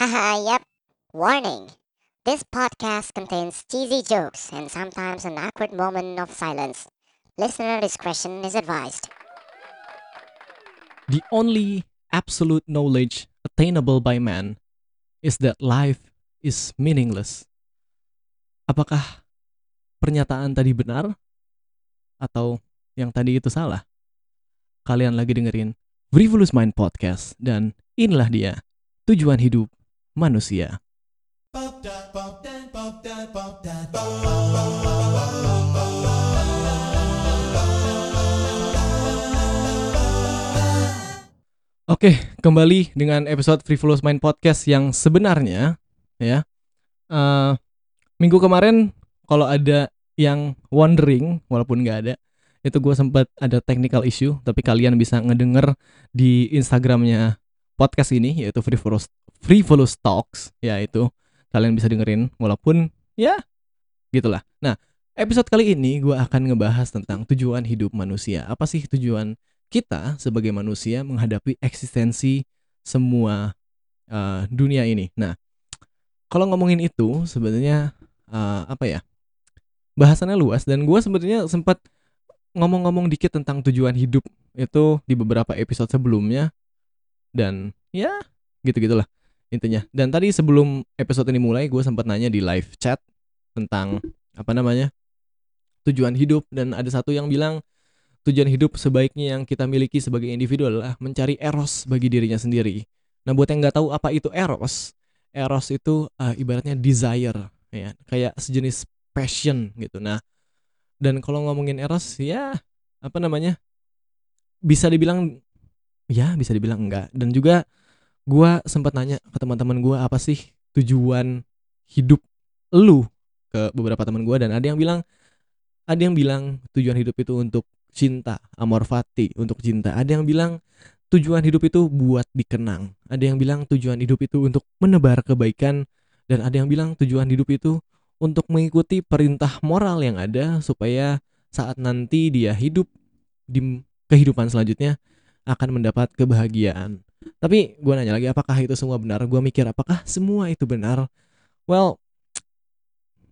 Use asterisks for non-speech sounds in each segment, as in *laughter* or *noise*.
Haha, yep. Warning. This podcast contains cheesy jokes and sometimes an awkward moment of silence. Listener discretion is advised. The only absolute knowledge attainable by man is that life is meaningless. Apakah pernyataan tadi benar atau yang tadi itu salah? Kalian lagi dengerin Frivolous Mind Podcast dan inilah dia tujuan hidup manusia. Oke, kembali dengan episode Frivolous Mind Podcast yang sebenarnya ya. eh, minggu kemarin kalau ada yang wondering walaupun nggak ada, itu gue sempat ada technical issue, tapi kalian bisa ngedenger di Instagramnya podcast ini yaitu Frivolous Frivolous Talks, ya itu kalian bisa dengerin walaupun ya gitulah. Nah, episode kali ini gue akan ngebahas tentang tujuan hidup manusia. Apa sih tujuan kita sebagai manusia menghadapi eksistensi semua uh, dunia ini? Nah, kalau ngomongin itu sebenarnya uh, apa ya? Bahasannya luas dan gue sebenarnya sempat ngomong-ngomong dikit tentang tujuan hidup itu di beberapa episode sebelumnya dan ya gitu-gitulah intinya. Dan tadi sebelum episode ini mulai gue sempat nanya di live chat tentang apa namanya tujuan hidup dan ada satu yang bilang tujuan hidup sebaiknya yang kita miliki sebagai individu adalah mencari eros bagi dirinya sendiri. Nah buat yang nggak tahu apa itu eros, eros itu uh, ibaratnya desire ya kayak sejenis passion gitu. Nah dan kalau ngomongin eros ya apa namanya bisa dibilang ya bisa dibilang enggak dan juga gua sempat nanya ke teman-teman gua apa sih tujuan hidup lu? Ke beberapa teman gua dan ada yang bilang ada yang bilang tujuan hidup itu untuk cinta amor fati untuk cinta. Ada yang bilang tujuan hidup itu buat dikenang. Ada yang bilang tujuan hidup itu untuk menebar kebaikan. Dan ada yang bilang tujuan hidup itu untuk mengikuti perintah moral yang ada supaya saat nanti dia hidup di kehidupan selanjutnya akan mendapat kebahagiaan. Tapi gue nanya lagi apakah itu semua benar? Gue mikir apakah semua itu benar? Well,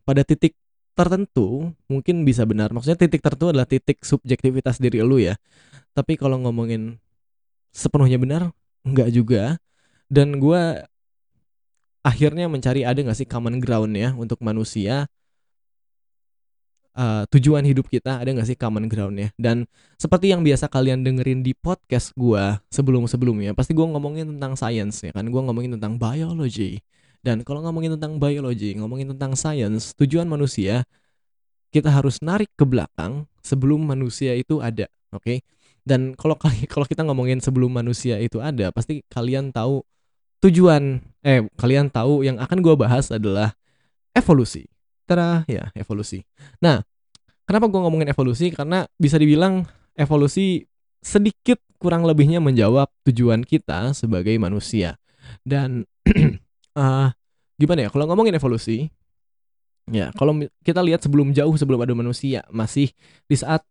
pada titik tertentu mungkin bisa benar. Maksudnya titik tertentu adalah titik subjektivitas diri lu ya. Tapi kalau ngomongin sepenuhnya benar, enggak juga. Dan gue akhirnya mencari ada nggak sih common ground ya untuk manusia uh, tujuan hidup kita ada nggak sih common ground ya dan seperti yang biasa kalian dengerin di podcast gua sebelum sebelumnya pasti gua ngomongin tentang science ya kan gua ngomongin tentang biology dan kalau ngomongin tentang biology ngomongin tentang science tujuan manusia kita harus narik ke belakang sebelum manusia itu ada oke okay? dan kalau *laughs* kalau kita ngomongin sebelum manusia itu ada pasti kalian tahu tujuan eh kalian tahu yang akan gue bahas adalah evolusi. Tara ya evolusi. Nah, kenapa gue ngomongin evolusi? Karena bisa dibilang evolusi sedikit kurang lebihnya menjawab tujuan kita sebagai manusia. Dan uh, *clears throat* gimana ya? Kalau ngomongin evolusi, ya kalau kita lihat sebelum jauh sebelum ada manusia, masih di saat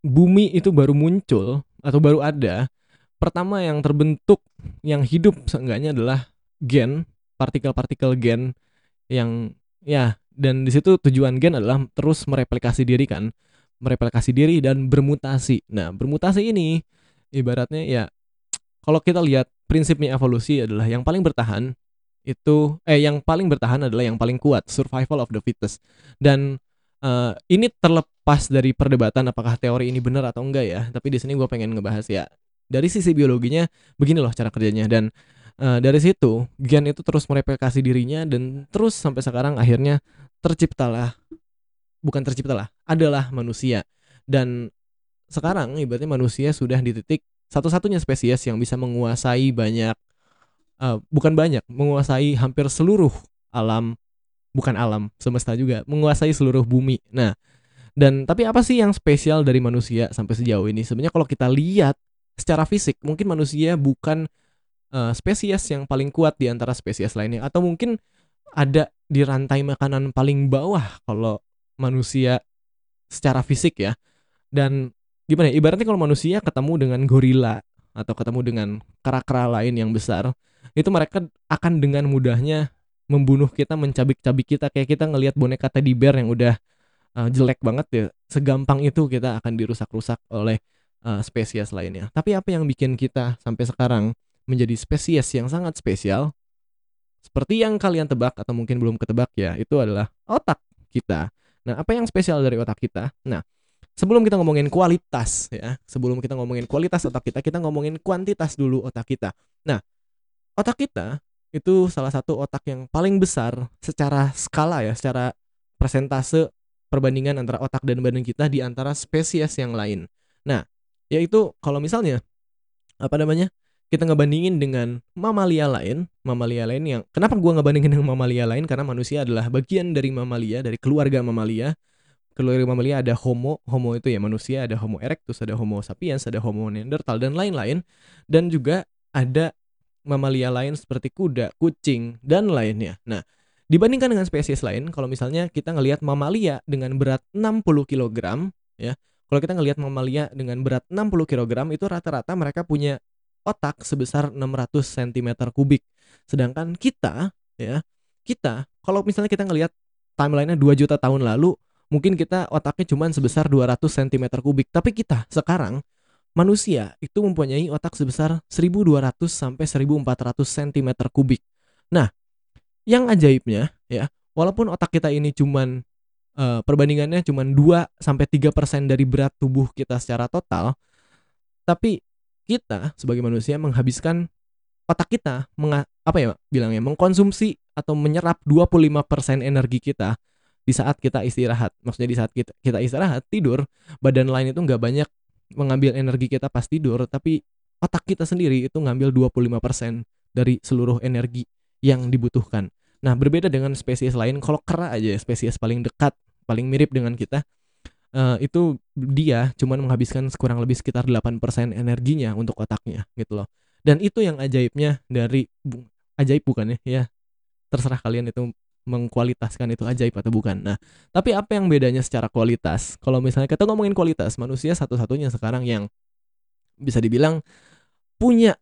bumi itu baru muncul atau baru ada, pertama yang terbentuk yang hidup seenggaknya adalah gen partikel-partikel gen yang ya dan di situ tujuan gen adalah terus mereplikasi diri kan. Mereplikasi diri dan bermutasi. Nah bermutasi ini ibaratnya ya kalau kita lihat prinsipnya evolusi adalah yang paling bertahan itu eh yang paling bertahan adalah yang paling kuat survival of the fittest. Dan uh, ini terlepas dari perdebatan apakah teori ini benar atau enggak ya tapi di sini gue pengen ngebahas ya. Dari sisi biologinya begini loh cara kerjanya dan uh, dari situ gen itu terus mereplikasi dirinya dan terus sampai sekarang akhirnya terciptalah bukan terciptalah adalah manusia. Dan sekarang ibaratnya manusia sudah di titik satu-satunya spesies yang bisa menguasai banyak uh, bukan banyak menguasai hampir seluruh alam bukan alam semesta juga menguasai seluruh bumi. Nah dan tapi apa sih yang spesial dari manusia sampai sejauh ini? Sebenarnya kalau kita lihat secara fisik mungkin manusia bukan uh, spesies yang paling kuat di antara spesies lainnya. Atau mungkin ada di rantai makanan paling bawah kalau manusia secara fisik ya. Dan gimana ya ibaratnya kalau manusia ketemu dengan gorila atau ketemu dengan kera-kera lain yang besar, itu mereka akan dengan mudahnya membunuh kita, mencabik-cabik kita kayak kita ngelihat boneka teddy bear yang udah uh, jelek banget ya. Segampang itu kita akan dirusak-rusak oleh uh, spesies lainnya. Tapi apa yang bikin kita sampai sekarang menjadi spesies yang sangat spesial? Seperti yang kalian tebak atau mungkin belum ketebak ya, itu adalah otak kita. Nah, apa yang spesial dari otak kita? Nah, sebelum kita ngomongin kualitas ya, sebelum kita ngomongin kualitas otak kita, kita ngomongin kuantitas dulu otak kita. Nah, otak kita itu salah satu otak yang paling besar secara skala ya, secara persentase perbandingan antara otak dan badan kita di antara spesies yang lain. Nah, yaitu kalau misalnya apa namanya? Kita ngebandingin dengan mamalia lain, mamalia lain yang kenapa gua ngebandingin dengan mamalia lain karena manusia adalah bagian dari mamalia, dari keluarga mamalia. Keluarga mamalia ada homo, homo itu ya manusia, ada homo erectus, ada homo sapiens, ada homo neanderthal dan lain-lain dan juga ada mamalia lain seperti kuda, kucing dan lainnya. Nah, dibandingkan dengan spesies lain, kalau misalnya kita ngelihat mamalia dengan berat 60 kg ya, kalau kita ngelihat mamalia dengan berat 60 kg itu rata-rata mereka punya otak sebesar 600 cm kubik. Sedangkan kita ya, kita kalau misalnya kita ngelihat timelinenya 2 juta tahun lalu, mungkin kita otaknya cuma sebesar 200 cm kubik. Tapi kita sekarang manusia itu mempunyai otak sebesar 1200 sampai 1400 cm kubik. Nah, yang ajaibnya ya, walaupun otak kita ini cuman uh, perbandingannya cuma 2 sampai 3% dari berat tubuh kita secara total, tapi kita sebagai manusia menghabiskan otak kita menga, apa ya bilangnya mengkonsumsi atau menyerap 25% energi kita di saat kita istirahat. Maksudnya di saat kita, kita istirahat tidur, badan lain itu nggak banyak mengambil energi kita pas tidur, tapi otak kita sendiri itu ngambil 25% dari seluruh energi yang dibutuhkan. Nah, berbeda dengan spesies lain, kalau kera aja spesies paling dekat paling mirip dengan kita uh, itu dia cuma menghabiskan kurang lebih sekitar 8% energinya untuk otaknya gitu loh. Dan itu yang ajaibnya dari ajaib bukan ya? Ya, terserah kalian itu mengkualitaskan itu ajaib atau bukan. Nah, tapi apa yang bedanya secara kualitas? Kalau misalnya kita ngomongin kualitas, manusia satu-satunya sekarang yang bisa dibilang punya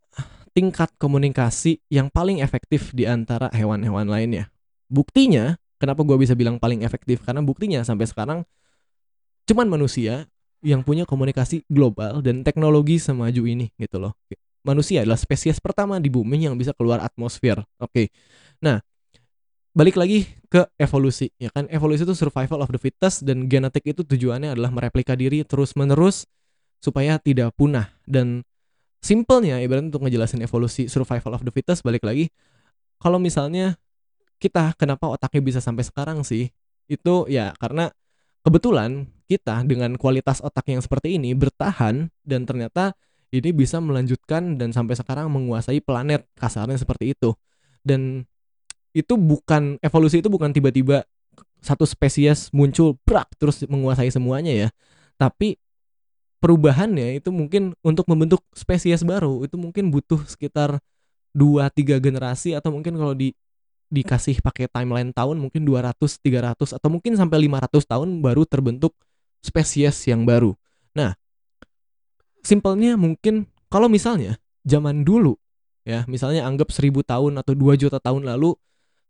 tingkat komunikasi yang paling efektif di antara hewan-hewan lainnya. Buktinya Kenapa gue bisa bilang paling efektif? Karena buktinya sampai sekarang cuman manusia yang punya komunikasi global dan teknologi semaju ini gitu loh. Manusia adalah spesies pertama di bumi yang bisa keluar atmosfer. Oke. Okay. Nah, balik lagi ke evolusi ya kan evolusi itu survival of the fittest dan genetik itu tujuannya adalah mereplika diri terus menerus supaya tidak punah dan simpelnya ibaratnya untuk ngejelasin evolusi survival of the fittest balik lagi kalau misalnya kita kenapa otaknya bisa sampai sekarang sih itu ya karena kebetulan kita dengan kualitas otak yang seperti ini bertahan dan ternyata ini bisa melanjutkan dan sampai sekarang menguasai planet kasarnya seperti itu. Dan itu bukan evolusi itu bukan tiba-tiba satu spesies muncul prak terus menguasai semuanya ya. Tapi perubahannya itu mungkin untuk membentuk spesies baru itu mungkin butuh sekitar dua tiga generasi atau mungkin kalau di dikasih pakai timeline tahun mungkin 200, 300 atau mungkin sampai 500 tahun baru terbentuk spesies yang baru. Nah, simpelnya mungkin kalau misalnya zaman dulu ya, misalnya anggap 1000 tahun atau 2 juta tahun lalu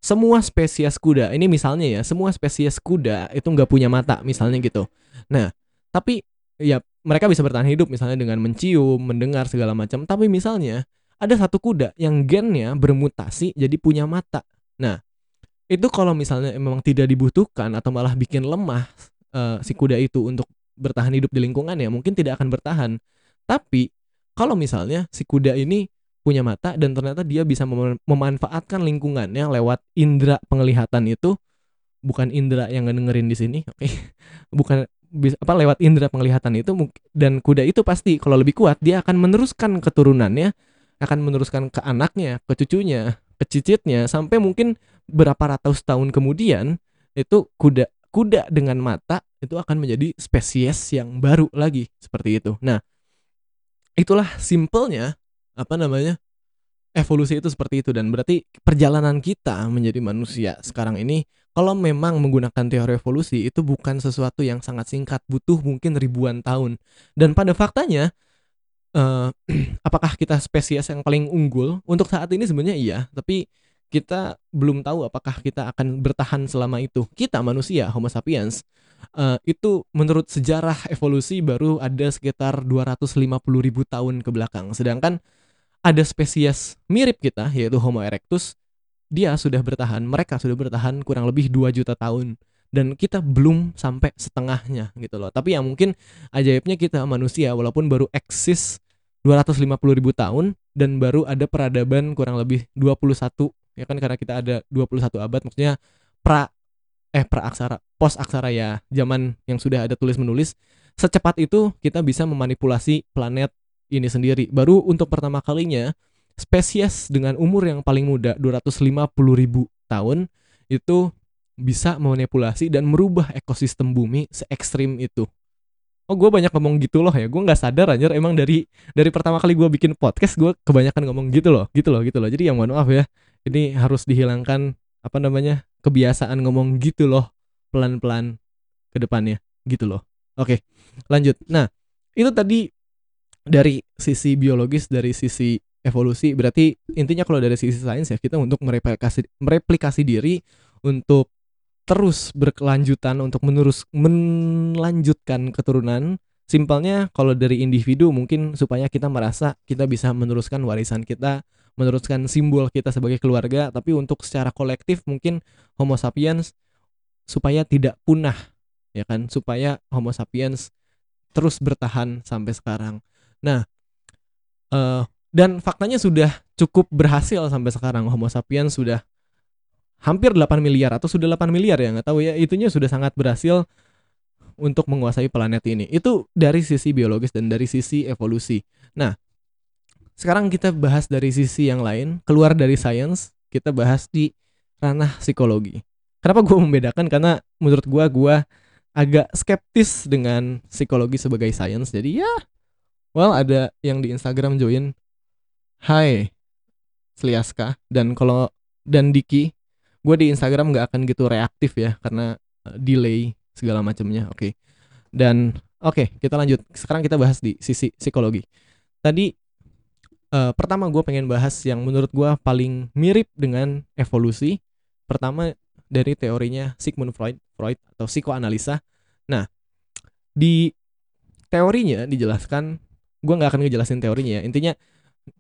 semua spesies kuda, ini misalnya ya, semua spesies kuda itu nggak punya mata misalnya gitu. Nah, tapi ya mereka bisa bertahan hidup misalnya dengan mencium, mendengar segala macam. Tapi misalnya ada satu kuda yang gennya bermutasi jadi punya mata. Nah, itu kalau misalnya memang tidak dibutuhkan atau malah bikin lemah uh, si kuda itu untuk bertahan hidup di lingkungan ya mungkin tidak akan bertahan. Tapi kalau misalnya si kuda ini punya mata dan ternyata dia bisa mem memanfaatkan lingkungannya lewat indera penglihatan itu bukan indera yang dengerin di sini, oke. Okay? *laughs* bukan apa lewat indera penglihatan itu dan kuda itu pasti kalau lebih kuat dia akan meneruskan keturunannya, akan meneruskan ke anaknya, ke cucunya, kecicitnya sampai mungkin berapa ratus tahun kemudian itu kuda kuda dengan mata itu akan menjadi spesies yang baru lagi seperti itu. Nah, itulah simpelnya apa namanya? evolusi itu seperti itu dan berarti perjalanan kita menjadi manusia sekarang ini kalau memang menggunakan teori evolusi itu bukan sesuatu yang sangat singkat, butuh mungkin ribuan tahun. Dan pada faktanya uh, *clears throat* apakah kita spesies yang paling unggul? Untuk saat ini sebenarnya iya, tapi kita belum tahu apakah kita akan bertahan selama itu. Kita manusia, Homo sapiens, uh, itu menurut sejarah evolusi baru ada sekitar 250 ribu tahun ke belakang. Sedangkan ada spesies mirip kita, yaitu Homo erectus, dia sudah bertahan, mereka sudah bertahan kurang lebih 2 juta tahun dan kita belum sampai setengahnya gitu loh. Tapi yang mungkin ajaibnya kita manusia walaupun baru eksis 250 ribu tahun dan baru ada peradaban kurang lebih 21 ya kan karena kita ada 21 abad maksudnya pra eh pra aksara pos aksara ya zaman yang sudah ada tulis menulis secepat itu kita bisa memanipulasi planet ini sendiri. Baru untuk pertama kalinya spesies dengan umur yang paling muda 250 ribu tahun itu bisa memanipulasi dan merubah ekosistem bumi se ekstrim itu oh gue banyak ngomong gitu loh ya. Gue nggak sadar aja emang dari dari pertama kali gue bikin podcast gue kebanyakan ngomong gitu loh gitu loh gitu loh. Jadi yang mohon maaf ya ini harus dihilangkan apa namanya kebiasaan ngomong gitu loh pelan-pelan ke depannya gitu loh. Oke lanjut. Nah itu tadi dari sisi biologis dari sisi evolusi berarti intinya kalau dari sisi sains ya kita untuk mereplikasi mereplikasi diri untuk terus berkelanjutan untuk menerus melanjutkan keturunan. Simpelnya kalau dari individu mungkin supaya kita merasa kita bisa meneruskan warisan kita meneruskan simbol kita sebagai keluarga tapi untuk secara kolektif mungkin homo sapiens supaya tidak punah ya kan? Supaya homo sapiens terus bertahan sampai sekarang. Nah uh, dan faktanya sudah cukup berhasil sampai sekarang. Homo sapiens sudah hampir 8 miliar atau sudah 8 miliar ya nggak tahu ya. Itunya sudah sangat berhasil untuk menguasai planet ini. Itu dari sisi biologis dan dari sisi evolusi. Nah sekarang kita bahas dari sisi yang lain keluar dari sains kita bahas di ranah psikologi. Kenapa gue membedakan? Karena menurut gue gue agak skeptis dengan psikologi sebagai sains. Jadi ya well ada yang di Instagram join Hai Sliaska dan kalau dan Diki gue di Instagram nggak akan gitu reaktif ya karena uh, delay segala macamnya oke. Okay. dan oke okay, kita lanjut. Sekarang kita bahas di sisi psikologi. Tadi uh, pertama gue pengen bahas yang menurut gue paling mirip dengan evolusi pertama dari teorinya Sigmund Freud Freud atau psikoanalisa. Nah di teorinya dijelaskan gue nggak akan ngejelasin teorinya ya. Intinya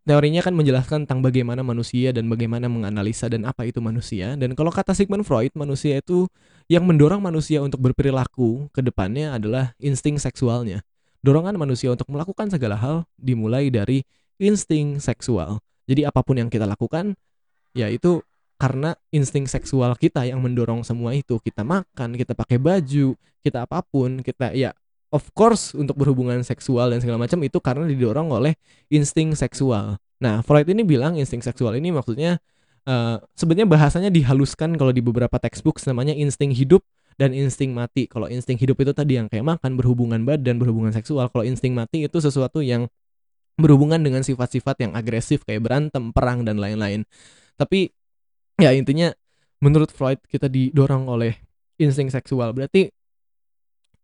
teorinya kan menjelaskan tentang bagaimana manusia dan bagaimana menganalisa dan apa itu manusia. Dan kalau kata Sigmund Freud, manusia itu yang mendorong manusia untuk berperilaku ke depannya adalah insting seksualnya. Dorongan manusia untuk melakukan segala hal dimulai dari insting seksual. Jadi apa pun yang kita lakukan, ya itu karena insting seksual kita yang mendorong semua itu. Kita makan, kita pakai baju, kita apa pun, kita ya of course untuk berhubungan seksual dan segala macam itu karena didorong oleh insting seksual. Nah, Freud ini bilang insting seksual ini maksudnya uh, sebenarnya bahasanya dihaluskan kalau di beberapa textbook namanya insting hidup dan insting mati. Kalau insting hidup itu tadi yang kayak makan, berhubungan badan, berhubungan seksual. Kalau insting mati itu sesuatu yang berhubungan dengan sifat-sifat yang agresif kayak berantem, perang dan lain-lain. Tapi ya intinya menurut Freud kita didorong oleh insting seksual. Berarti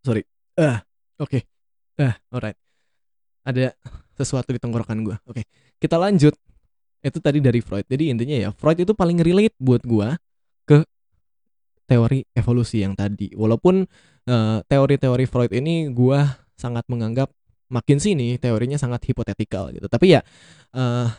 sorry, uh, Oke. Okay. Ah, alright. Ada sesuatu di tenggorokan gue. Oke. Okay. Kita lanjut. Itu tadi dari Freud. Jadi intinya ya, Freud itu paling relate buat gue ke teori evolusi yang tadi. Walaupun teori teori-teori Freud ini gue sangat menganggap makin sini teorinya sangat hipotetikal gitu. Tapi ya uh,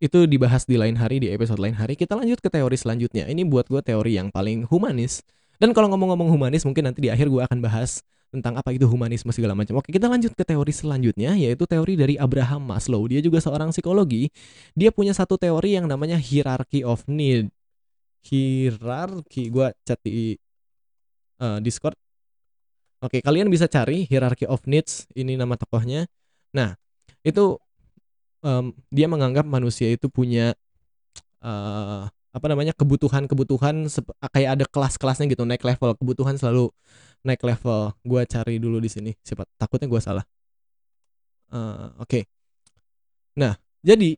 itu dibahas di lain hari di episode lain hari. Kita lanjut ke teori selanjutnya. Ini buat gue teori yang paling humanis. Dan kalau ngomong-ngomong humanis, mungkin nanti di akhir gue akan bahas tentang apa itu humanisme segala macam. Oke, kita lanjut ke teori selanjutnya yaitu teori dari Abraham Maslow. Dia juga seorang psikologi. Dia punya satu teori yang namanya hierarchy of need. Hierarchy gua chat di uh, Discord. Oke, kalian bisa cari hierarchy of needs ini nama tokohnya. Nah, itu um, dia menganggap manusia itu punya uh, apa namanya kebutuhan-kebutuhan kayak ada kelas-kelasnya gitu naik level kebutuhan selalu naik level gue cari dulu di sini. Siapa? Takutnya gue salah. Uh, oke. Okay. nah jadi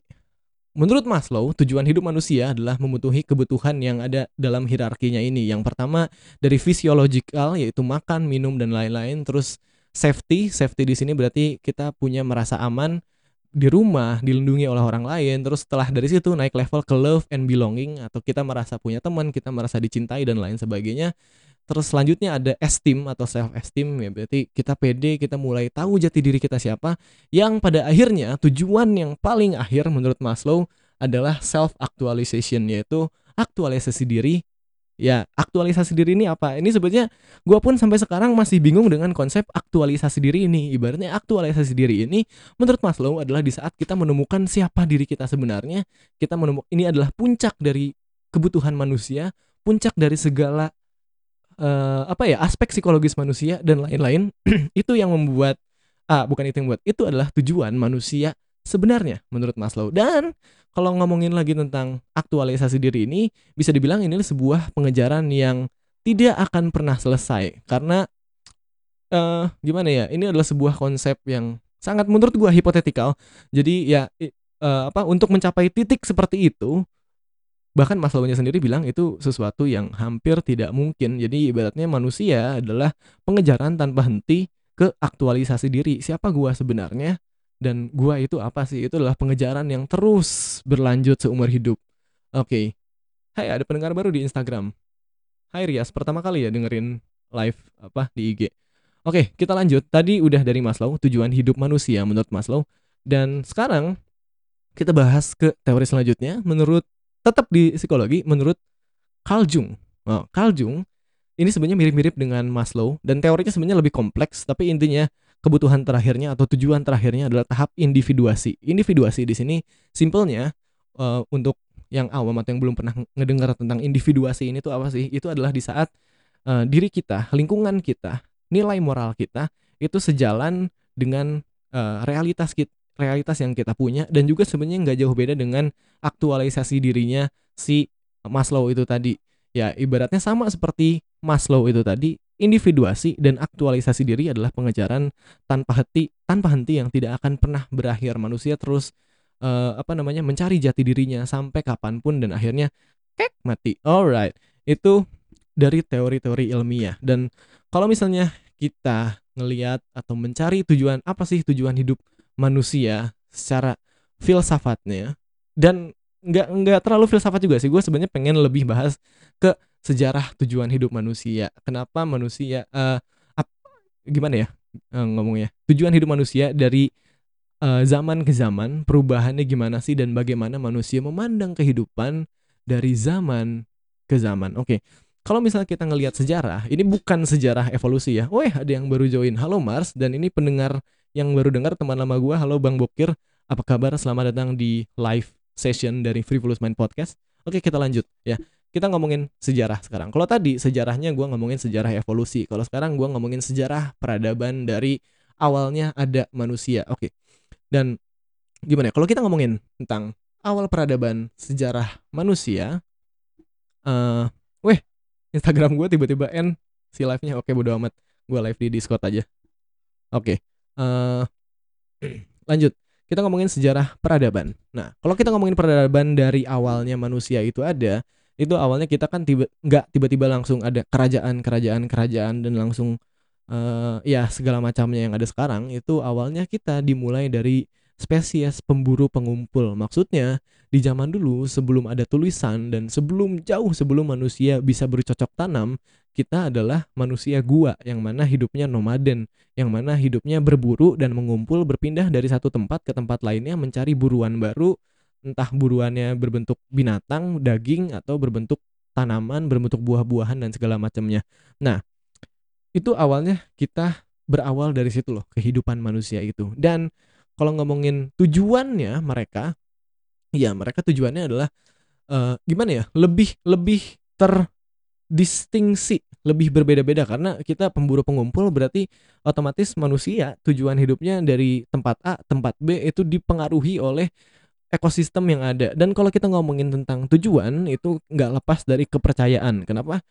menurut Maslow tujuan hidup manusia adalah memenuhi kebutuhan yang ada dalam hierarkinya ini. Yang pertama dari fisiologikal yaitu makan minum dan lain-lain. Terus safety. Safety di sini berarti kita punya merasa aman di rumah dilindungi oleh orang lain terus setelah dari situ naik level ke love and belonging atau kita merasa punya teman kita merasa dicintai dan lain sebagainya. Terus selanjutnya ada esteem atau self esteem ya berarti kita pede kita mulai tahu jati diri kita siapa yang pada akhirnya tujuan yang paling akhir menurut Maslow adalah self actualization yaitu aktualisasi diri ya aktualisasi diri ini apa? Ini sebetulnya gue pun sampai sekarang masih bingung dengan konsep aktualisasi diri ini. Ibaratnya aktualisasi diri ini menurut Maslow adalah di saat kita menemukan siapa diri kita sebenarnya. Kita menemukan ini adalah puncak dari kebutuhan manusia puncak dari segala uh, apa ya aspek psikologis manusia dan lain-lain. *clears throat* Itu yang membuat ah bukan itu yang membuat itu adalah tujuan manusia sebenarnya menurut Maslow dan kalau ngomongin lagi tentang aktualisasi diri ini bisa dibilang ini sebuah pengejaran yang tidak akan pernah selesai. Karena uh, gimana ya ini adalah sebuah konsep yang sangat menurut gua hipotetikal. Jadi ya uh, apa untuk mencapai titik seperti itu bahkan Maslow-nya sendiri bilang itu sesuatu yang hampir tidak mungkin. Jadi ibaratnya manusia adalah pengejaran tanpa henti ke aktualisasi diri. Siapa gua sebenarnya dan gua itu apa sih? Itu adalah pengejaran yang terus berlanjut seumur hidup. Oke. Okay. Hai, ada pendengar baru di Instagram. Hai Rias, pertama kali ya dengerin live apa di IG. Oke, kita lanjut. Tadi udah dari Maslow, tujuan hidup manusia menurut Maslow. Dan sekarang kita bahas ke teori selanjutnya menurut tetap di psikologi menurut Carl Jung. Oh, Carl Jung ini sebenarnya mirip-mirip dengan Maslow dan teorinya sebenarnya lebih kompleks tapi intinya kebutuhan terakhirnya atau tujuan terakhirnya adalah tahap individuasi. Individuasi di sini simpelnya uh, untuk yang awam atau yang belum pernah ngedengar tentang individuasi ini tuh apa sih? Itu adalah di saat uh, diri kita, lingkungan kita, nilai moral kita itu sejalan dengan uh, realitas kita realitas yang kita punya dan juga sebenarnya nggak jauh beda dengan aktualisasi dirinya si Maslow itu tadi ya ibaratnya sama seperti Maslow itu tadi individuasi dan aktualisasi diri adalah pengejaran tanpa henti tanpa henti yang tidak akan pernah berakhir. Manusia terus uh, apa namanya mencari jati dirinya sampai kapan pun dan akhirnya kek mati. Alright. Itu dari teori-teori ilmiah. Dan kalau misalnya kita ngelihat atau mencari tujuan apa sih tujuan hidup manusia secara filsafatnya? Dan nggak nggak terlalu filsafat juga sih. Gue sebenarnya pengen lebih bahas ke sejarah tujuan hidup manusia. Kenapa manusia uh, ap, gimana ya uh, ngomongnya? Tujuan hidup manusia dari uh, zaman ke zaman, perubahannya gimana sih dan bagaimana manusia memandang kehidupan dari zaman ke zaman. Oke. Okay. Kalau misalnya kita ngelihat sejarah, ini bukan sejarah evolusi ya. Weh, ada yang baru join. Halo Mars dan ini pendengar yang baru dengar teman lama gue. Halo Bang Bokir. Apa kabar? Selamat datang di live session dari Frivolous Mind Podcast. Oke, kita lanjut ya kita ngomongin sejarah sekarang. Kalau tadi sejarahnya gue ngomongin sejarah evolusi. Kalau sekarang gue ngomongin sejarah peradaban dari awalnya ada manusia. Oke. Dan gimana? Ya? Kalau kita ngomongin tentang awal peradaban sejarah manusia, uh, weh, Instagram gue tiba-tiba end si live-nya. Oke, bodo amat. Gue live di Discord aja. Oke. Uh, *clears throat* lanjut kita ngomongin sejarah peradaban. Nah, kalau kita ngomongin peradaban dari awalnya manusia itu ada, itu awalnya kita kan tiba nggak tiba-tiba langsung ada kerajaan kerajaan kerajaan dan langsung uh, ya segala macamnya yang ada sekarang itu awalnya kita dimulai dari spesies pemburu pengumpul. Maksudnya di zaman dulu sebelum ada tulisan dan sebelum jauh sebelum manusia bisa bercocok tanam kita adalah manusia gua yang mana hidupnya nomaden yang mana hidupnya berburu dan mengumpul berpindah dari satu tempat ke tempat lainnya mencari buruan baru entah buruannya berbentuk binatang, daging atau berbentuk tanaman, berbentuk buah-buahan dan segala macamnya. Nah, itu awalnya kita berawal dari situ loh, kehidupan manusia itu. Dan kalau ngomongin tujuannya mereka, ya mereka tujuannya adalah uh, gimana ya? Lebih lebih terdistingsi, lebih berbeda-beda karena kita pemburu pengumpul berarti otomatis manusia tujuan hidupnya dari tempat A, tempat B itu dipengaruhi oleh ekosistem yang ada. Dan kalau kita ngomongin tentang tujuan itu nggak lepas dari kepercayaan. Kenapa?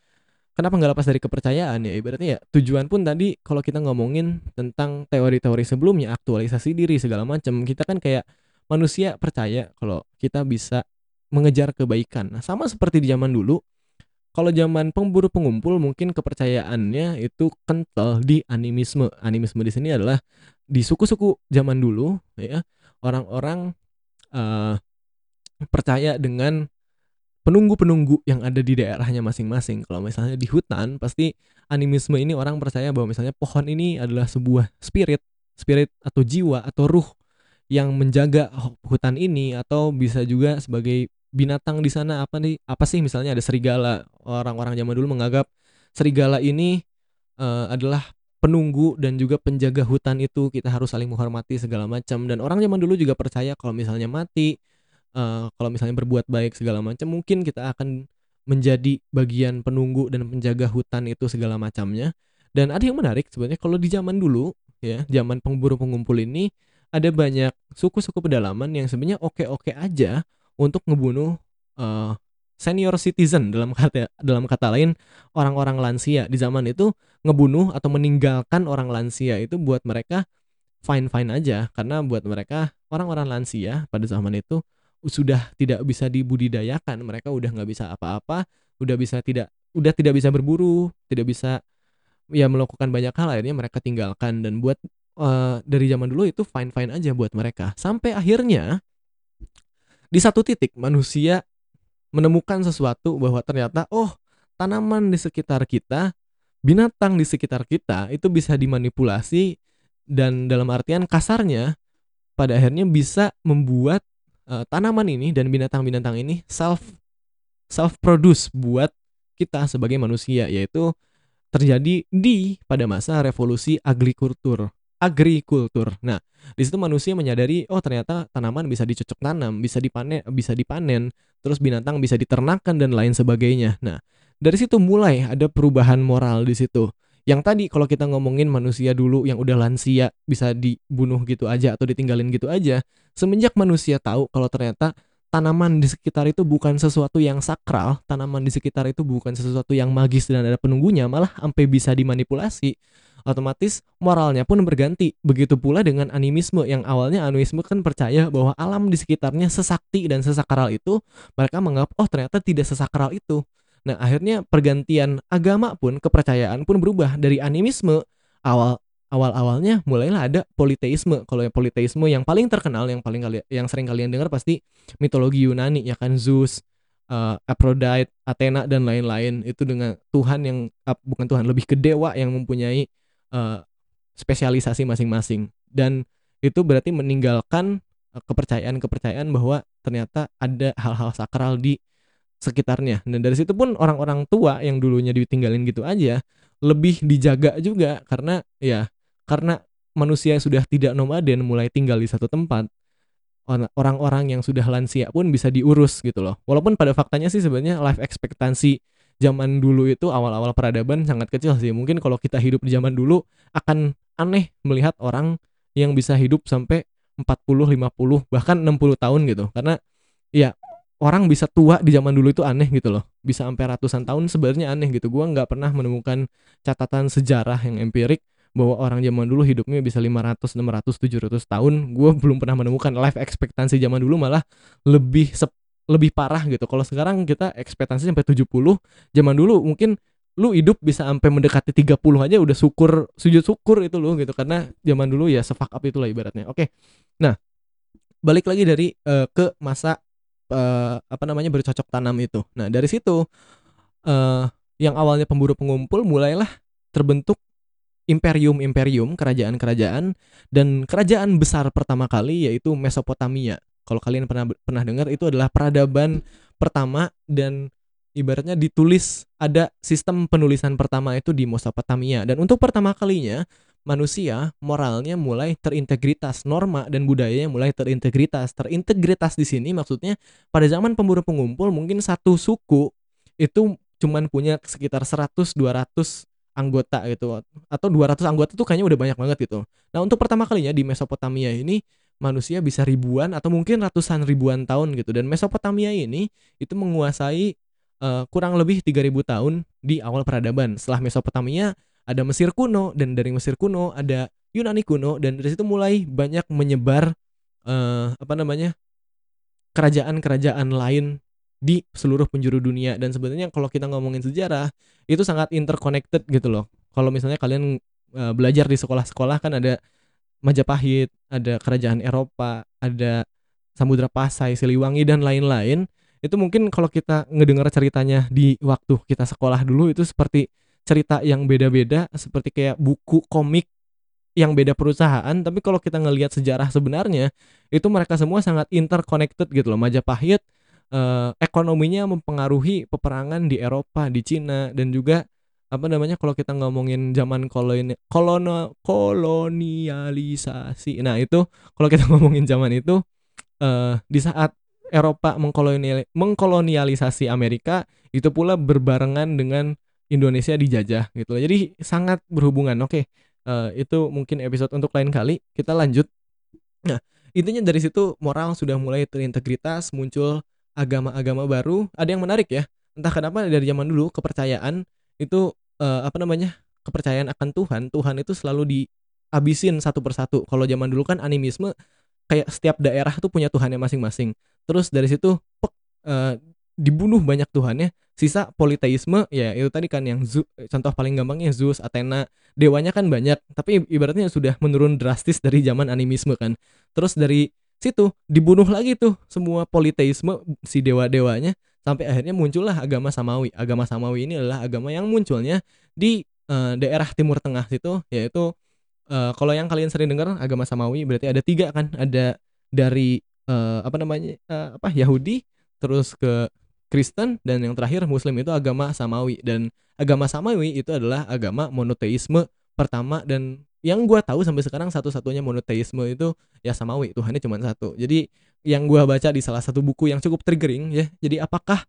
Kenapa nggak lepas dari kepercayaan? Ya ibaratnya ya tujuan pun tadi kalau kita ngomongin tentang teori-teori sebelumnya aktualisasi diri segala macam kita kan kayak manusia percaya kalau kita bisa mengejar kebaikan. Nah, sama seperti di zaman dulu kalau zaman pemburu pengumpul mungkin kepercayaannya itu kental di animisme. Animisme di sini adalah di suku-suku zaman dulu ya orang-orang uh, percaya dengan penunggu-penunggu yang ada di daerahnya masing-masing. Kalau misalnya di hutan, pasti animisme ini orang percaya bahwa misalnya pohon ini adalah sebuah spirit, spirit atau jiwa atau ruh yang menjaga hutan ini atau bisa juga sebagai binatang di sana apa nih? Apa sih misalnya ada serigala. Orang-orang zaman dulu menganggap serigala ini uh, adalah penunggu dan juga penjaga hutan itu kita harus saling menghormati segala macam. Dan orang zaman dulu juga percaya kalau misalnya mati uh, kalau misalnya berbuat baik segala macam mungkin kita akan menjadi bagian penunggu dan penjaga hutan itu segala macamnya. Dan ada yang menarik sebenarnya kalau di zaman dulu ya zaman pemburu pengumpul ini ada banyak suku-suku pedalaman yang sebenarnya oke-oke aja untuk ngebunuh uh, senior citizen dalam kata dalam kata lain orang-orang lansia di zaman itu ngebunuh atau meninggalkan orang lansia itu buat mereka fine fine aja. Karena buat mereka orang-orang lansia pada zaman itu sudah tidak bisa dibudidayakan. Mereka udah nggak bisa apa-apa udah bisa tidak udah tidak bisa berburu tidak bisa ya melakukan banyak hal. Akhirnya mereka tinggalkan. Dan buat uh, dari zaman dulu itu fine fine aja buat mereka. Sampai akhirnya di satu titik manusia menemukan sesuatu bahwa ternyata oh tanaman di sekitar kita binatang di sekitar kita itu bisa dimanipulasi dan dalam artian kasarnya pada akhirnya bisa membuat uh, tanaman ini dan binatang-binatang ini self self produce buat kita sebagai manusia yaitu terjadi di pada masa revolusi agrikultur agrikultur. Nah, di situ manusia menyadari oh ternyata tanaman bisa dicocok tanam, bisa dipanen, bisa dipanen, terus binatang bisa diternakan dan lain sebagainya. Nah, dari situ mulai ada perubahan moral di situ yang tadi kalau kita ngomongin manusia dulu yang udah lansia bisa dibunuh gitu aja atau ditinggalin gitu aja semenjak manusia tahu kalau ternyata tanaman di sekitar itu bukan sesuatu yang sakral tanaman di sekitar itu bukan sesuatu yang magis dan ada penunggunya malah sampai bisa dimanipulasi. Otomatis moralnya pun berganti. Begitu pula dengan animisme yang awalnya animisme kan percaya bahwa alam di sekitarnya sesakti dan sesakral itu mereka menganggap oh ternyata tidak sesakral itu. Nah, akhirnya pergantian agama pun, kepercayaan pun berubah dari animisme awal awal-awalnya mulailah ada politeisme. Kalau yang politeisme yang paling terkenal, yang paling kali yang sering kalian dengar pasti mitologi Yunani ya kan Zeus, uh, Aphrodite, Athena dan lain-lain itu dengan Tuhan yang uh, bukan Tuhan, lebih ke dewa yang mempunyai uh, spesialisasi masing-masing. Dan itu berarti meninggalkan kepercayaan-kepercayaan bahwa ternyata ada hal-hal sakral di sekitarnya. Dan dari situ pun orang-orang tua yang dulunya ditinggalin gitu aja lebih dijaga juga karena ya karena manusia sudah tidak nomaden mulai tinggal di satu tempat orang-orang yang sudah lansia pun bisa diurus gitu loh. Walaupun pada faktanya sih sebenarnya life expectancy zaman dulu itu awal-awal peradaban sangat kecil sih. Mungkin kalau kita hidup di zaman dulu akan aneh melihat orang yang bisa hidup sampai 40, 50, bahkan 60 tahun gitu. Karena ya orang bisa tua di zaman dulu itu aneh gitu loh bisa sampai ratusan tahun sebenarnya aneh gitu gue nggak pernah menemukan catatan sejarah yang empirik bahwa orang zaman dulu hidupnya bisa 500, 600, 700 tahun gue belum pernah menemukan life expectancy zaman dulu malah lebih sep, lebih parah gitu kalau sekarang kita ekspektasi sampai 70 zaman dulu mungkin lu hidup bisa sampai mendekati 30 aja udah syukur sujud syukur itu loh gitu karena zaman dulu ya sefak up itulah ibaratnya oke nah balik lagi dari uh, ke masa uh, apa namanya bercocok tanam itu. Nah dari situ uh, yang awalnya pemburu pengumpul mulailah terbentuk imperium-imperium, kerajaan-kerajaan dan kerajaan besar pertama kali yaitu Mesopotamia. Kalau kalian pernah pernah dengar itu adalah peradaban pertama dan ibaratnya ditulis ada sistem penulisan pertama itu di Mesopotamia dan untuk pertama kalinya manusia moralnya mulai terintegritas, norma dan budayanya mulai terintegritas. Terintegritas di sini maksudnya pada zaman pemburu pengumpul mungkin satu suku itu cuman punya sekitar 100 200 anggota gitu atau 200 anggota tuh kayaknya udah banyak banget gitu. Nah, untuk pertama kalinya di Mesopotamia ini manusia bisa ribuan atau mungkin ratusan ribuan tahun gitu dan Mesopotamia ini itu menguasai uh, kurang lebih 3000 tahun di awal peradaban. Setelah Mesopotamia ada Mesir kuno dan dari Mesir kuno ada Yunani kuno dan dari situ mulai banyak menyebar uh, apa namanya kerajaan-kerajaan lain di seluruh penjuru dunia dan sebenarnya kalau kita ngomongin sejarah itu sangat interconnected gitu loh. Kalau misalnya kalian uh, belajar di sekolah-sekolah kan ada Majapahit, ada kerajaan Eropa, ada Samudra Pasai, Siliwangi dan lain-lain. Itu mungkin kalau kita ngedengar ceritanya di waktu kita sekolah dulu itu seperti cerita yang beda-beda, seperti kayak buku komik yang beda perusahaan, tapi kalau kita ngelihat sejarah sebenarnya itu mereka semua sangat interconnected gitu loh. Majapahit eh, ekonominya mempengaruhi peperangan di Eropa, di Cina dan juga apa namanya kalau kita ngomongin zaman koloni kolono kolonialisasi. Nah, itu kalau kita *laughs* ngomongin zaman itu eh di saat Eropa mengkolonial mengkolonialisasi Amerika itu pula berbarengan dengan Indonesia dijajah gitu loh. Jadi sangat berhubungan. Oke, eh, itu mungkin episode untuk lain kali. Kita lanjut. Nah, intinya dari situ moral sudah mulai terintegritas, muncul agama-agama baru. Ada yang menarik ya. Entah kenapa dari zaman dulu kepercayaan itu eh, apa namanya? kepercayaan akan Tuhan, Tuhan itu selalu dihabisin satu persatu. Kalau zaman dulu kan animisme kayak setiap daerah tuh punya Tuhannya masing-masing. Terus dari situ pek, eh, dibunuh banyak Tuhannya. Sisa politeisme ya itu tadi kan yang Zu- contoh paling gampangnya Zeus, Athena, dewanya kan banyak, tapi ibaratnya sudah menurun drastis dari zaman animisme kan. Terus dari situ dibunuh lagi tuh semua politeisme si dewa-dewanya. Sampai akhirnya muncullah agama Samawi. Agama Samawi ini adalah agama yang munculnya di eh, daerah Timur Tengah situ yaitu eh, kalau yang kalian sering dengar agama Samawi berarti ada tiga kan? Ada dari eh, apa namanya eh, apa Yahudi terus ke Kristen dan yang terakhir Muslim itu agama Samawi. Dan agama Samawi itu adalah agama monoteisme pertama dan yang gua tahu sampai sekarang satu-satunya monoteisme itu ya Samawi Tuhannya cuma satu. Jadi yang gua baca di salah satu buku yang cukup triggering ya. Jadi apakah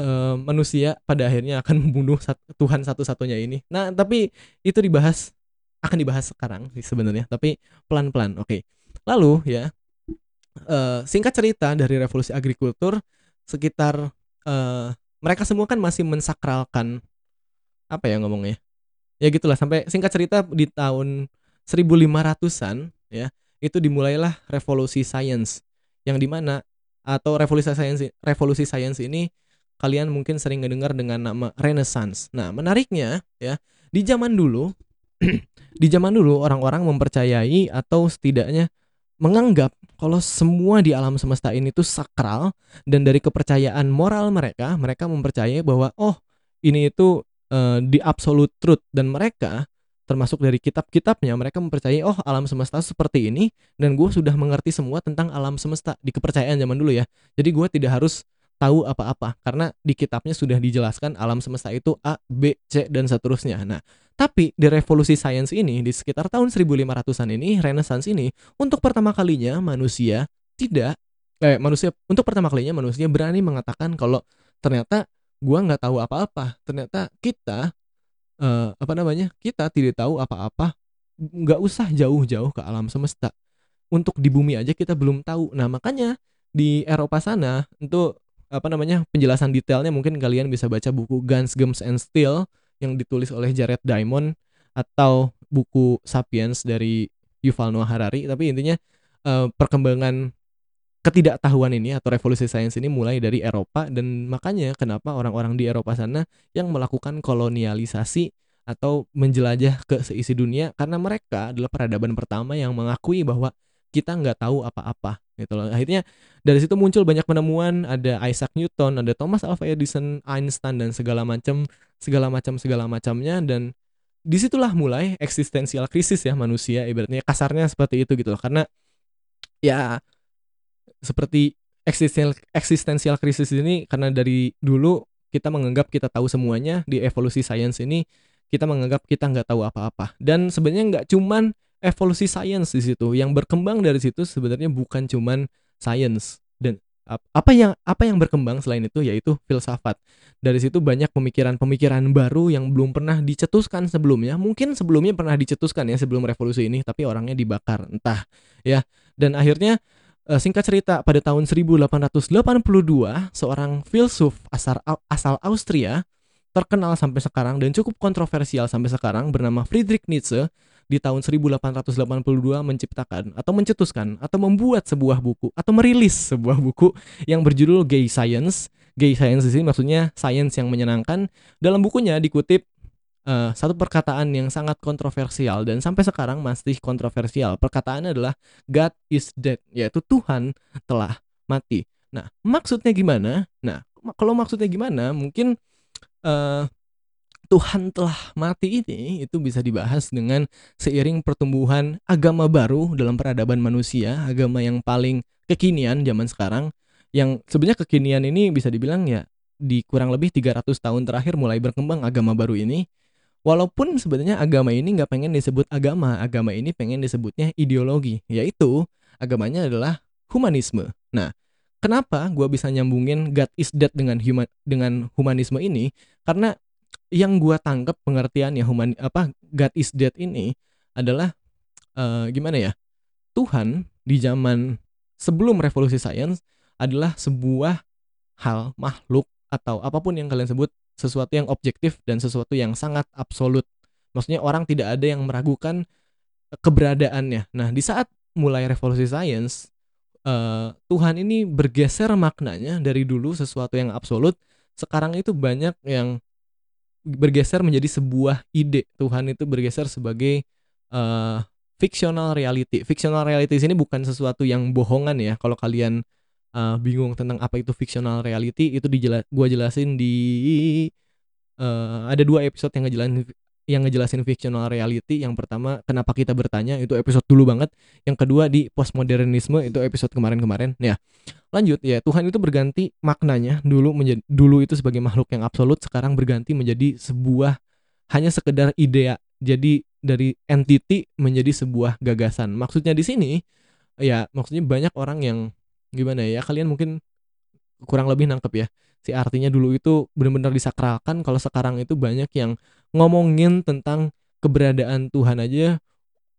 eh, manusia pada akhirnya akan membunuh sat- Tuhan satu-satunya ini? Nah tapi itu dibahas akan dibahas sekarang sebenarnya tapi pelan-pelan oke. Lalu ya eh, singkat cerita dari revolusi agrikultur sekitar eh, mereka semua kan masih mensakralkan apa ya ngomongnya ya gitulah sampai singkat cerita di tahun 1500-an ya itu dimulailah revolusi sains yang di mana atau revolusi sains revolusi sains ini kalian mungkin sering mendengar dengan nama Renaissance. Nah, menariknya ya, di zaman dulu *clears throat* di zaman dulu orang-orang mempercayai atau setidaknya menganggap kalau semua di alam semesta ini tuh sakral dan dari kepercayaan moral mereka, mereka mempercayai bahwa oh, ini itu eh, di absolute truth dan mereka termasuk dari kitab-kitabnya mereka mempercayai oh alam semesta seperti ini dan gue sudah mengerti semua tentang alam semesta di kepercayaan zaman dulu ya jadi gue tidak harus tahu apa-apa karena di kitabnya sudah dijelaskan alam semesta itu A, B, C dan seterusnya. Nah, tapi di revolusi sains ini di sekitar tahun 1500-an ini, Renaissance ini untuk pertama kalinya manusia tidak eh manusia untuk pertama kalinya manusia berani mengatakan kalau ternyata gua nggak tahu apa-apa. Ternyata kita eh, apa namanya? Kita tidak tahu apa-apa. Nggak usah jauh-jauh ke alam semesta. Untuk di bumi aja kita belum tahu. Nah, makanya di Eropa sana itu apa namanya penjelasan detailnya mungkin kalian bisa baca buku Guns, Gems and Steel yang ditulis oleh Jared Diamond atau buku Sapiens dari Yuval Noah Harari tapi intinya eh, perkembangan ketidaktahuan ini atau revolusi sains ini mulai dari Eropa dan makanya kenapa orang-orang di Eropa sana yang melakukan kolonialisasi atau menjelajah ke seisi dunia karena mereka adalah peradaban pertama yang mengakui bahwa kita nggak tahu apa-apa gitu loh. Akhirnya dari situ muncul banyak penemuan, ada Isaac Newton, ada Thomas Alva Edison, Einstein dan segala macam segala macam segala macamnya dan di situlah mulai eksistensial krisis ya manusia ibaratnya kasarnya seperti itu gitu loh karena ya seperti eksistensial eksistensial krisis ini karena dari dulu kita menganggap kita tahu semuanya di evolusi sains ini kita menganggap kita nggak tahu apa-apa. Dan sebenarnya nggak cuman evolusi sains di situ. Yang berkembang dari situ sebenarnya bukan cuman sains. Dan ap- apa yang apa yang berkembang selain itu yaitu filsafat. Dari situ banyak pemikiran-pemikiran baru yang belum pernah dicetuskan sebelumnya. Mungkin sebelumnya pernah dicetuskan ya sebelum revolusi ini tapi orangnya dibakar entah ya. Dan akhirnya Eh, singkat cerita, pada tahun 1882, seorang filsuf asal, asal Austria terkenal sampai sekarang dan cukup kontroversial sampai sekarang bernama Friedrich Nietzsche di tahun 1882 menciptakan atau mencetuskan atau membuat sebuah buku atau merilis sebuah buku yang berjudul Gay Science. Gay Science di sini maksudnya science yang menyenangkan. Dalam bukunya dikutip uh, satu perkataan yang sangat kontroversial dan sampai sekarang masih kontroversial. Perkataannya adalah God is dead, yaitu Tuhan telah mati. Nah, maksudnya gimana? Nah, kalau maksudnya gimana? Mungkin uh, Tuhan telah mati ini itu bisa dibahas dengan seiring pertumbuhan agama baru dalam peradaban manusia, agama yang paling kekinian zaman sekarang yang sebenarnya kekinian ini bisa dibilang ya di kurang lebih 300 tahun terakhir mulai berkembang agama baru ini walaupun sebenarnya agama ini nggak pengen disebut agama agama ini pengen disebutnya ideologi yaitu agamanya adalah humanisme. Nah kenapa gue bisa nyambungin God is dead dengan human dengan humanisme ini? Karena yang gue tangkap pengertiannya human apa God is dead ini adalah uh, gimana ya Tuhan di zaman sebelum revolusi sains adalah sebuah hal makhluk atau apa pun yang kalian sebut sesuatu yang objektif dan sesuatu yang sangat absolut maksudnya orang tidak ada yang meragukan keberadaannya nah di saat mulai revolusi sains uh, Tuhan ini bergeser maknanya dari dulu sesuatu yang absolut sekarang itu banyak yang bergeser menjadi sebuah ide. Tuhan itu bergeser sebagai uh, fictional reality. Fictional reality sini bukan sesuatu yang bohongan ya. Kalau kalian uh, bingung tentang apa itu fictional reality, itu dijela gua jelasin di uh, ada dua episode yang ngejelasin yang ngejelasin fictional reality. Yang pertama, kenapa kita bertanya itu episode dulu banget. Yang kedua di postmodernisme itu episode kemarin-kemarin. Ya. Lanjut ya, Tuhan itu berganti maknanya dulu menjadi dulu itu sebagai makhluk yang absolut, sekarang berganti menjadi sebuah hanya sekedar ide. Jadi dari entity menjadi sebuah gagasan. Maksudnya di sini ya, maksudnya banyak orang yang gimana ya, kalian mungkin kurang lebih nangkep ya. Si artinya dulu itu benar-benar disakralkan. Kalau sekarang itu banyak yang ngomongin tentang keberadaan Tuhan aja.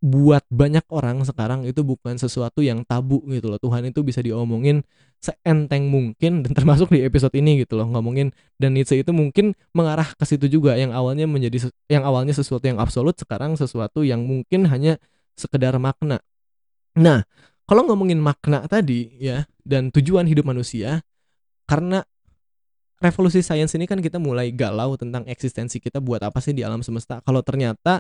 Buat banyak orang sekarang itu bukan sesuatu yang tabu gitu loh. Tuhan itu bisa diomongin seenteng mungkin dan termasuk di episode ini gitu loh. Ngomongin dan Nietzsche itu mungkin mengarah ke situ juga. Yang awalnya menjadi yang awalnya sesuatu yang absolut sekarang sesuatu yang mungkin hanya sekedar makna. Nah kalau ngomongin makna tadi ya dan tujuan hidup manusia karena revolusi sains ini kan kita mulai galau tentang eksistensi kita buat apa sih di alam semesta. Kalau ternyata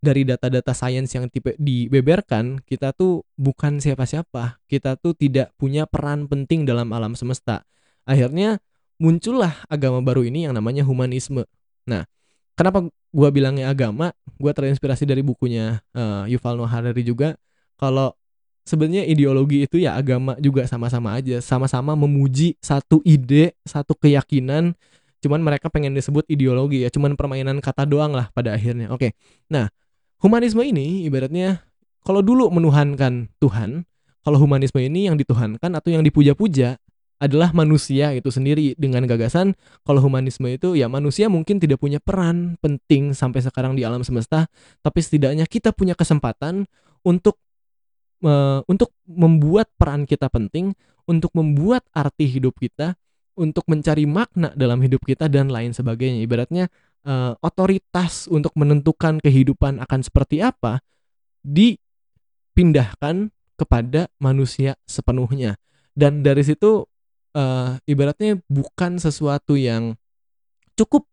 dari data-data sains yang tipe dibeberkan, kita tuh bukan siapa-siapa. Kita tuh tidak punya peran penting dalam alam semesta. Akhirnya muncullah agama baru ini yang namanya humanisme. Nah, kenapa gua bilangnya agama? Gua terinspirasi dari bukunya uh, Yuval Noah Harari juga. Kalau sebenarnya ideologi itu ya agama juga sama-sama aja, sama-sama memuji satu ide, satu keyakinan. Cuman mereka pengen disebut ideologi ya, cuman permainan kata doang lah pada akhirnya. Oke. Nah, humanisme ini ibaratnya kalau dulu menuhankan Tuhan, kalau humanisme ini yang dituhankan atau yang dipuja-puja adalah manusia itu sendiri dengan gagasan kalau humanisme itu ya manusia mungkin tidak punya peran penting sampai sekarang di alam semesta tapi setidaknya kita punya kesempatan untuk uh, untuk membuat peran kita penting, untuk membuat arti hidup kita, untuk mencari makna dalam hidup kita dan lain sebagainya. Ibaratnya uh, otoritas untuk menentukan kehidupan akan seperti apa dipindahkan kepada manusia sepenuhnya. Dan dari situ uh, ibaratnya bukan sesuatu yang cukup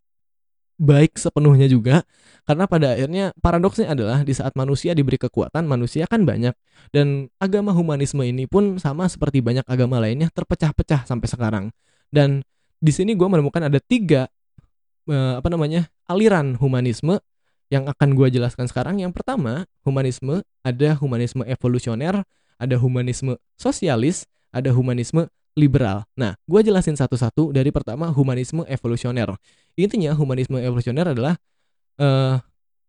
baik sepenuhnya juga karena pada akhirnya paradoksnya adalah di saat manusia diberi kekuatan manusia kan banyak. Dan agama humanisme ini pun sama seperti banyak agama lainnya terpecah-pecah sampai sekarang. Dan di sini gue menemukan ada tiga eh, apa namanya aliran humanisme yang akan gue jelaskan sekarang. Yang pertama humanisme ada humanisme evolusioner ada humanisme sosialis ada humanisme liberal. Nah, gue jelasin satu-satu dari pertama humanisme evolusioner. Intinya humanisme evolusioner adalah uh,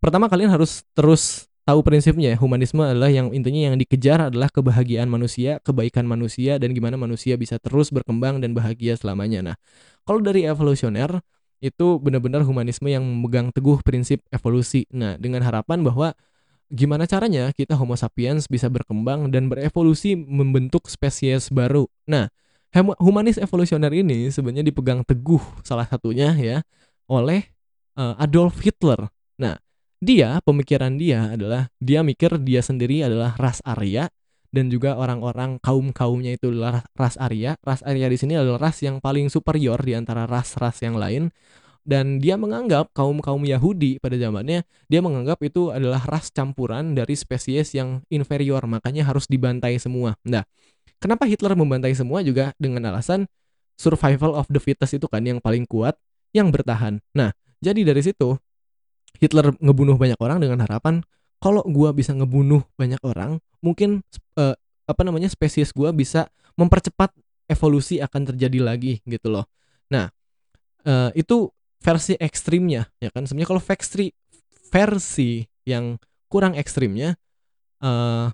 pertama kalian harus terus tahu prinsipnya. Humanisme adalah yang intinya yang dikejar adalah kebahagiaan manusia, kebaikan manusia, dan gimana manusia bisa terus berkembang dan bahagia selamanya. Nah, kalau dari evolusioner itu benar-benar humanisme yang memegang teguh prinsip evolusi. Nah, dengan harapan bahwa gimana caranya kita Homo sapiens bisa berkembang dan berevolusi membentuk spesies baru. Nah, humanis evolusioner ini sebenarnya dipegang teguh salah satunya ya oleh uh, Adolf Hitler. Nah, dia pemikiran dia adalah dia mikir dia sendiri adalah ras Arya dan juga orang-orang kaum-kaumnya itu adalah ras Arya. Ras Arya di sini adalah ras yang paling superior di antara ras-ras yang lain. dan dia menganggap kaum kaum Yahudi pada zamannya dia menganggap itu adalah ras campuran dari spesies yang inferior makanya harus dibantai semua. Nah, kenapa Hitler membantai semua juga dengan alasan survival of the fittest itu kan yang paling kuat yang bertahan. Nah, jadi dari situ Hitler ngebunuh banyak orang dengan harapan kalau gua bisa ngebunuh banyak orang, mungkin uh, apa namanya spesies gua bisa mempercepat evolusi akan terjadi lagi gitu loh. Nah, uh, itu versi ekstrimnya ya kan. Sebenarnya kalau versi versi yang kurang ekstrimnya uh,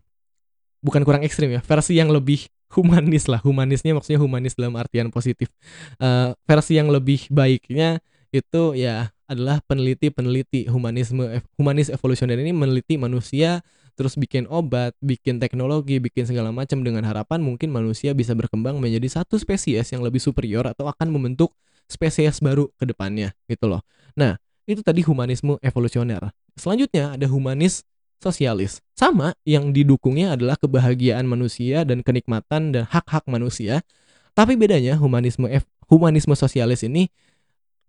bukan kurang ekstrim ya, versi yang lebih humanis lah. Humanisnya maksudnya humanis dalam artian positif. Uh, versi yang lebih baiknya itu ya adalah peneliti-peneliti humanisme humanis evolusioner ini meneliti manusia terus bikin obat, bikin teknologi, bikin segala macam dengan harapan mungkin manusia bisa berkembang menjadi satu spesies yang lebih superior atau akan membentuk spesies baru ke depannya gitu loh. Nah, itu tadi humanisme evolusioner. Selanjutnya ada humanis sosialis. Sama yang didukungnya adalah kebahagiaan manusia dan kenikmatan dan hak-hak manusia. Tapi bedanya humanisme humanisme sosialis ini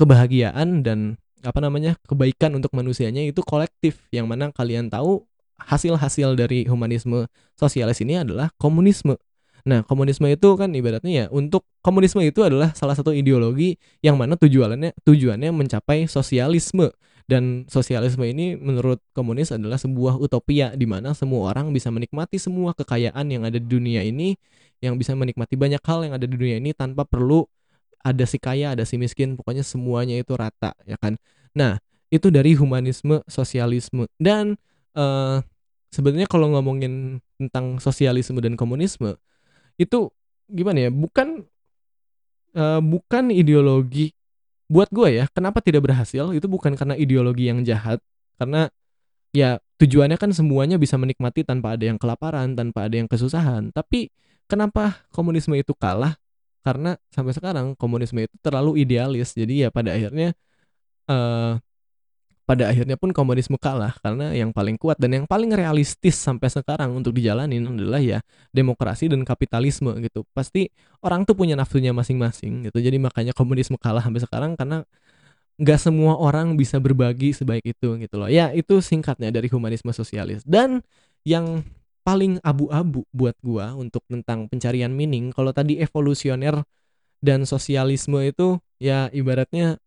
kebahagiaan dan apa namanya kebaikan untuk manusianya itu kolektif yang mana kalian tahu hasil-hasil dari humanisme sosialis ini adalah komunisme. Nah, komunisme itu kan ibaratnya ya untuk komunisme itu adalah salah satu ideologi yang mana tujuannya tujuannya mencapai sosialisme dan sosialisme ini menurut komunis adalah sebuah utopia di mana semua orang bisa menikmati semua kekayaan yang ada di dunia ini, yang bisa menikmati banyak hal yang ada di dunia ini tanpa perlu ada si kaya, ada si miskin, pokoknya semuanya itu rata, ya kan. Nah, itu dari humanisme sosialisme. Dan uh, sebenarnya kalau ngomongin tentang sosialisme dan komunisme itu gimana ya? Bukan uh, bukan ideologi buat gue ya kenapa tidak berhasil? Itu bukan karena ideologi yang jahat karena ya tujuannya kan semuanya bisa menikmati tanpa ada yang kelaparan tanpa ada yang kesusahan. Tapi kenapa komunisme itu kalah? Karena sampai sekarang komunisme itu terlalu idealis. Jadi ya pada akhirnya uh, pada akhirnya pun komunisme kalah karena yang paling kuat dan yang paling realistis sampai sekarang untuk dijalanin adalah ya demokrasi dan kapitalisme gitu. Pasti orang tuh punya nafsunya masing-masing gitu. Jadi makanya komunisme kalah sampai sekarang karena nggak semua orang bisa berbagi sebaik itu gitu loh. Ya itu singkatnya dari humanisme sosialis. Dan yang paling abu-abu buat gua untuk tentang pencarian meaning kalau tadi evolusioner dan sosialisme itu ya ibaratnya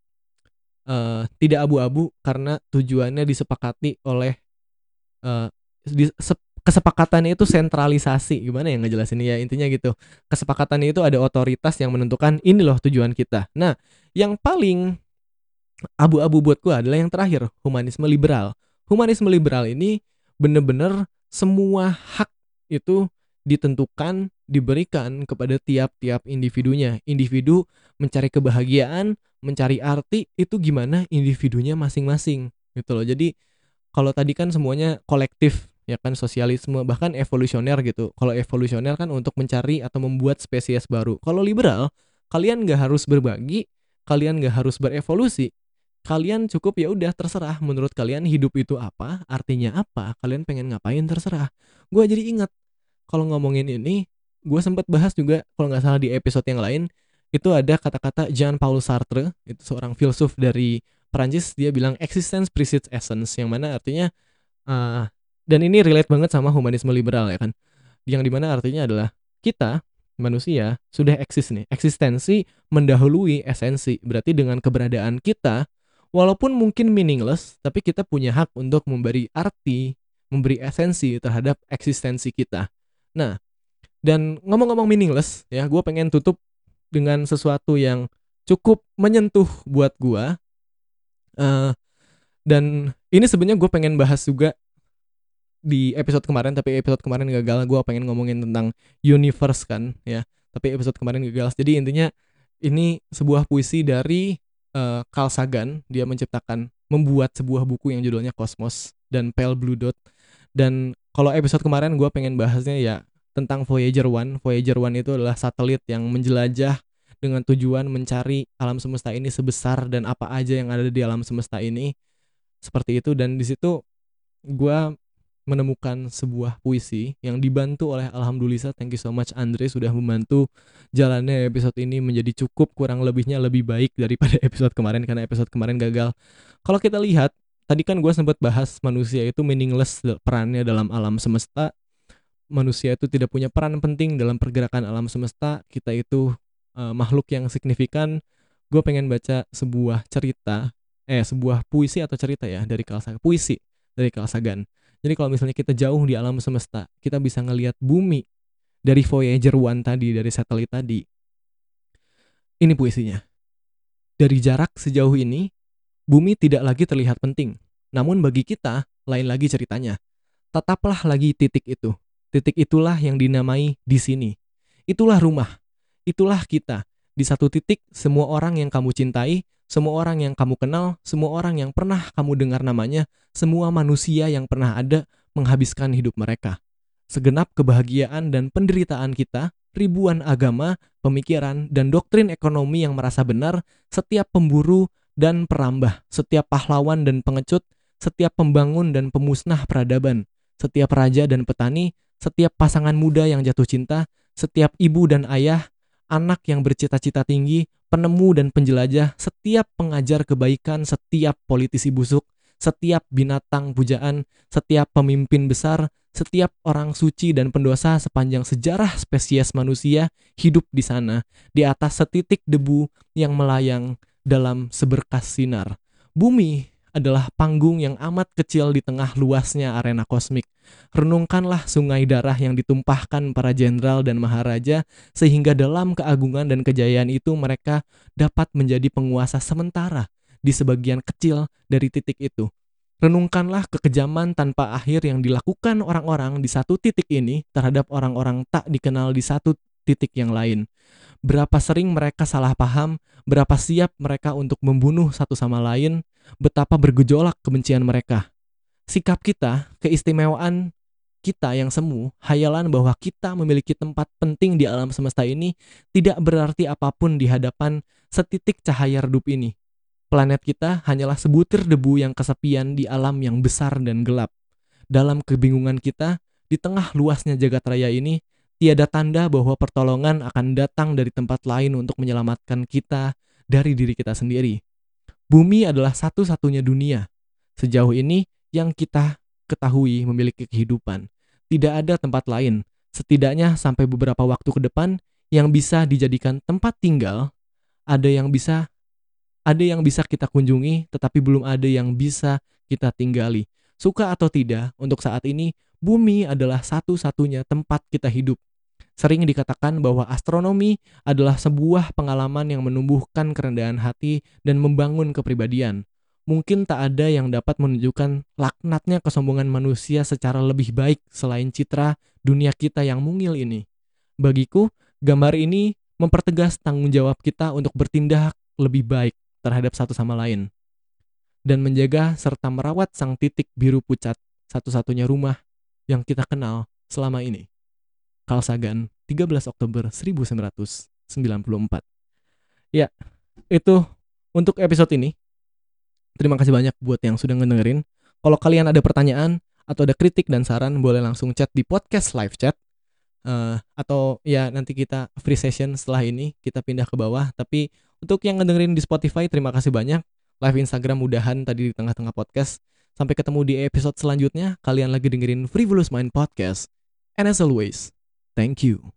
uh, tidak abu-abu karena tujuannya disepakati oleh uh, di, se, kesepakatannya itu sentralisasi. Gimana yang ngejelasin ya intinya gitu. Kesepakatannya itu ada otoritas yang menentukan ini loh tujuan kita. Nah yang paling abu-abu buat gua adalah yang terakhir humanisme liberal. Humanisme liberal ini bener-bener semua hak itu ditentukan diberikan kepada tiap-tiap individunya individu mencari kebahagiaan mencari arti itu gimana individunya masing-masing gitu loh. Jadi kalau tadi kan semuanya kolektif ya kan sosialisme bahkan evolusioner gitu. Kalau evolusioner kan untuk mencari atau membuat spesies baru. Kalau liberal kalian nggak harus berbagi, kalian nggak harus berevolusi. Kalian cukup ya udah terserah menurut kalian hidup itu apa, artinya apa, kalian pengen ngapain terserah. Gue jadi ingat kalau ngomongin ini, gue sempat bahas juga kalau nggak salah di episode yang lain itu ada kata-kata Jean Paul Sartre itu seorang filsuf dari Perancis dia bilang existence precedes essence yang mana artinya uh, dan ini relate banget sama humanisme liberal ya kan? Yang di mana artinya adalah kita manusia sudah eksis nih. Eksistensi mendahului esensi berarti dengan keberadaan kita walaupun mungkin meaningless tapi kita punya hak untuk memberi arti memberi esensi terhadap eksistensi kita. Nah dan ngomong-ngomong meaningless ya gue pengen tutup dengan sesuatu yang cukup menyentuh buat gua. Uh, dan ini sebenarnya gue pengen bahas juga di episode kemarin tapi episode kemarin gagal. Gue pengen ngomongin tentang universe kan ya. Tapi episode kemarin gagal. Jadi intinya ini sebuah puisi dari uh, Carl Sagan. Dia menciptakan membuat sebuah buku yang judulnya Cosmos dan Pale Blue Dot. Dan kalau episode kemarin gue pengen bahasnya ya tentang Voyager One. Voyager One itu adalah satelit yang menjelajah dengan tujuan mencari alam semesta ini sebesar dan apa aja yang ada di alam semesta ini. Seperti itu dan di situ gue menemukan sebuah puisi yang dibantu oleh Alhamdulillah thank you so much Andre sudah membantu jalannya episode ini menjadi cukup kurang lebihnya lebih baik daripada *laughs* episode kemarin karena episode kemarin gagal. Kalau kita lihat tadi kan gue sempat bahas manusia itu meaningless perannya dalam alam semesta. Manusia itu tidak punya peran penting dalam pergerakan alam semesta. Kita itu uh, makhluk yang signifikan. Gue pengen baca sebuah cerita, eh sebuah puisi atau cerita ya dari Sagan. Puisi dari Carl Sagan jadi kalau misalnya kita jauh di alam semesta, kita bisa ngelihat bumi dari Voyager 1 tadi, dari satelit tadi. Ini puisinya. Dari jarak sejauh ini, bumi tidak lagi terlihat penting. Namun bagi kita, lain lagi ceritanya. Tetaplah lagi titik itu. Titik itulah yang dinamai di sini. Itulah rumah. Itulah kita. Di satu titik, semua orang yang kamu cintai semua orang yang kamu kenal, semua orang yang pernah kamu dengar namanya, semua manusia yang pernah ada menghabiskan hidup mereka. Segenap kebahagiaan dan penderitaan kita, ribuan agama, pemikiran, dan doktrin ekonomi yang merasa benar, setiap pemburu dan perambah, setiap pahlawan dan pengecut, setiap pembangun dan pemusnah peradaban, setiap raja dan petani, setiap pasangan muda yang jatuh cinta, setiap ibu dan ayah, anak yang bercita-cita tinggi, penemu dan penjelajah, setiap pengajar kebaikan, setiap politisi busuk, setiap binatang pujaan, setiap pemimpin besar, setiap orang suci dan pendosa sepanjang sejarah spesies manusia hidup di sana, di atas setitik debu yang melayang dalam seberkas sinar. Bumi adalah panggung yang amat kecil di tengah luasnya arena kosmik. Renungkanlah sungai darah yang ditumpahkan para jenderal dan maharaja, sehingga dalam keagungan dan kejayaan itu mereka dapat menjadi penguasa sementara di sebagian kecil dari titik itu. Renungkanlah kekejaman tanpa akhir yang dilakukan orang-orang di satu titik ini terhadap orang-orang tak dikenal di satu titik yang lain. Berapa sering mereka salah paham, berapa siap mereka untuk membunuh satu sama lain, betapa bergejolak kebencian mereka. Sikap kita, keistimewaan kita yang semu, hayalan bahwa kita memiliki tempat penting di alam semesta ini tidak berarti apa pun di hadapan setitik cahaya redup ini. Planet kita hanyalah sebutir debu yang kesepian di alam yang besar dan gelap. Dalam kebingungan kita, di tengah luasnya jagat raya ini, tiada tanda bahwa pertolongan akan datang dari tempat lain untuk menyelamatkan kita dari diri kita sendiri. Bumi adalah satu-satunya dunia sejauh ini yang kita ketahui memiliki kehidupan. Tidak ada tempat lain, setidaknya sampai beberapa waktu ke depan yang bisa dijadikan tempat tinggal. Ada yang bisa ada yang bisa kita kunjungi, tetapi belum ada yang bisa kita tinggali. Suka atau tidak, untuk saat ini bumi adalah satu-satunya tempat kita hidup. Sering dikatakan bahwa astronomi adalah sebuah pengalaman yang menumbuhkan kerendahan hati dan membangun kepribadian. Mungkin tak ada yang dapat menunjukkan laknatnya kesombongan manusia secara lebih baik selain citra dunia kita yang mungil ini. Bagiku, gambar ini mempertegas tanggung jawab kita untuk bertindak lebih baik terhadap satu sama lain dan menjaga serta merawat sang titik biru pucat satu-satunya rumah yang kita kenal selama ini. Carl Sagan 13 Oktober 1994. Ya, itu untuk episode ini. Terima kasih banyak buat yang sudah ngedengerin. Kalau kalian ada pertanyaan atau ada kritik dan saran, boleh langsung chat di podcast live chat. Uh, atau ya nanti kita free session setelah ini kita pindah ke bawah. Tapi untuk yang ngedengerin di Spotify, terima kasih banyak. Live Instagram mudahan tadi di tengah-tengah podcast. Sampai ketemu di episode selanjutnya. Kalian lagi dengerin Frivolous Mind Podcast. And as always, Thank you.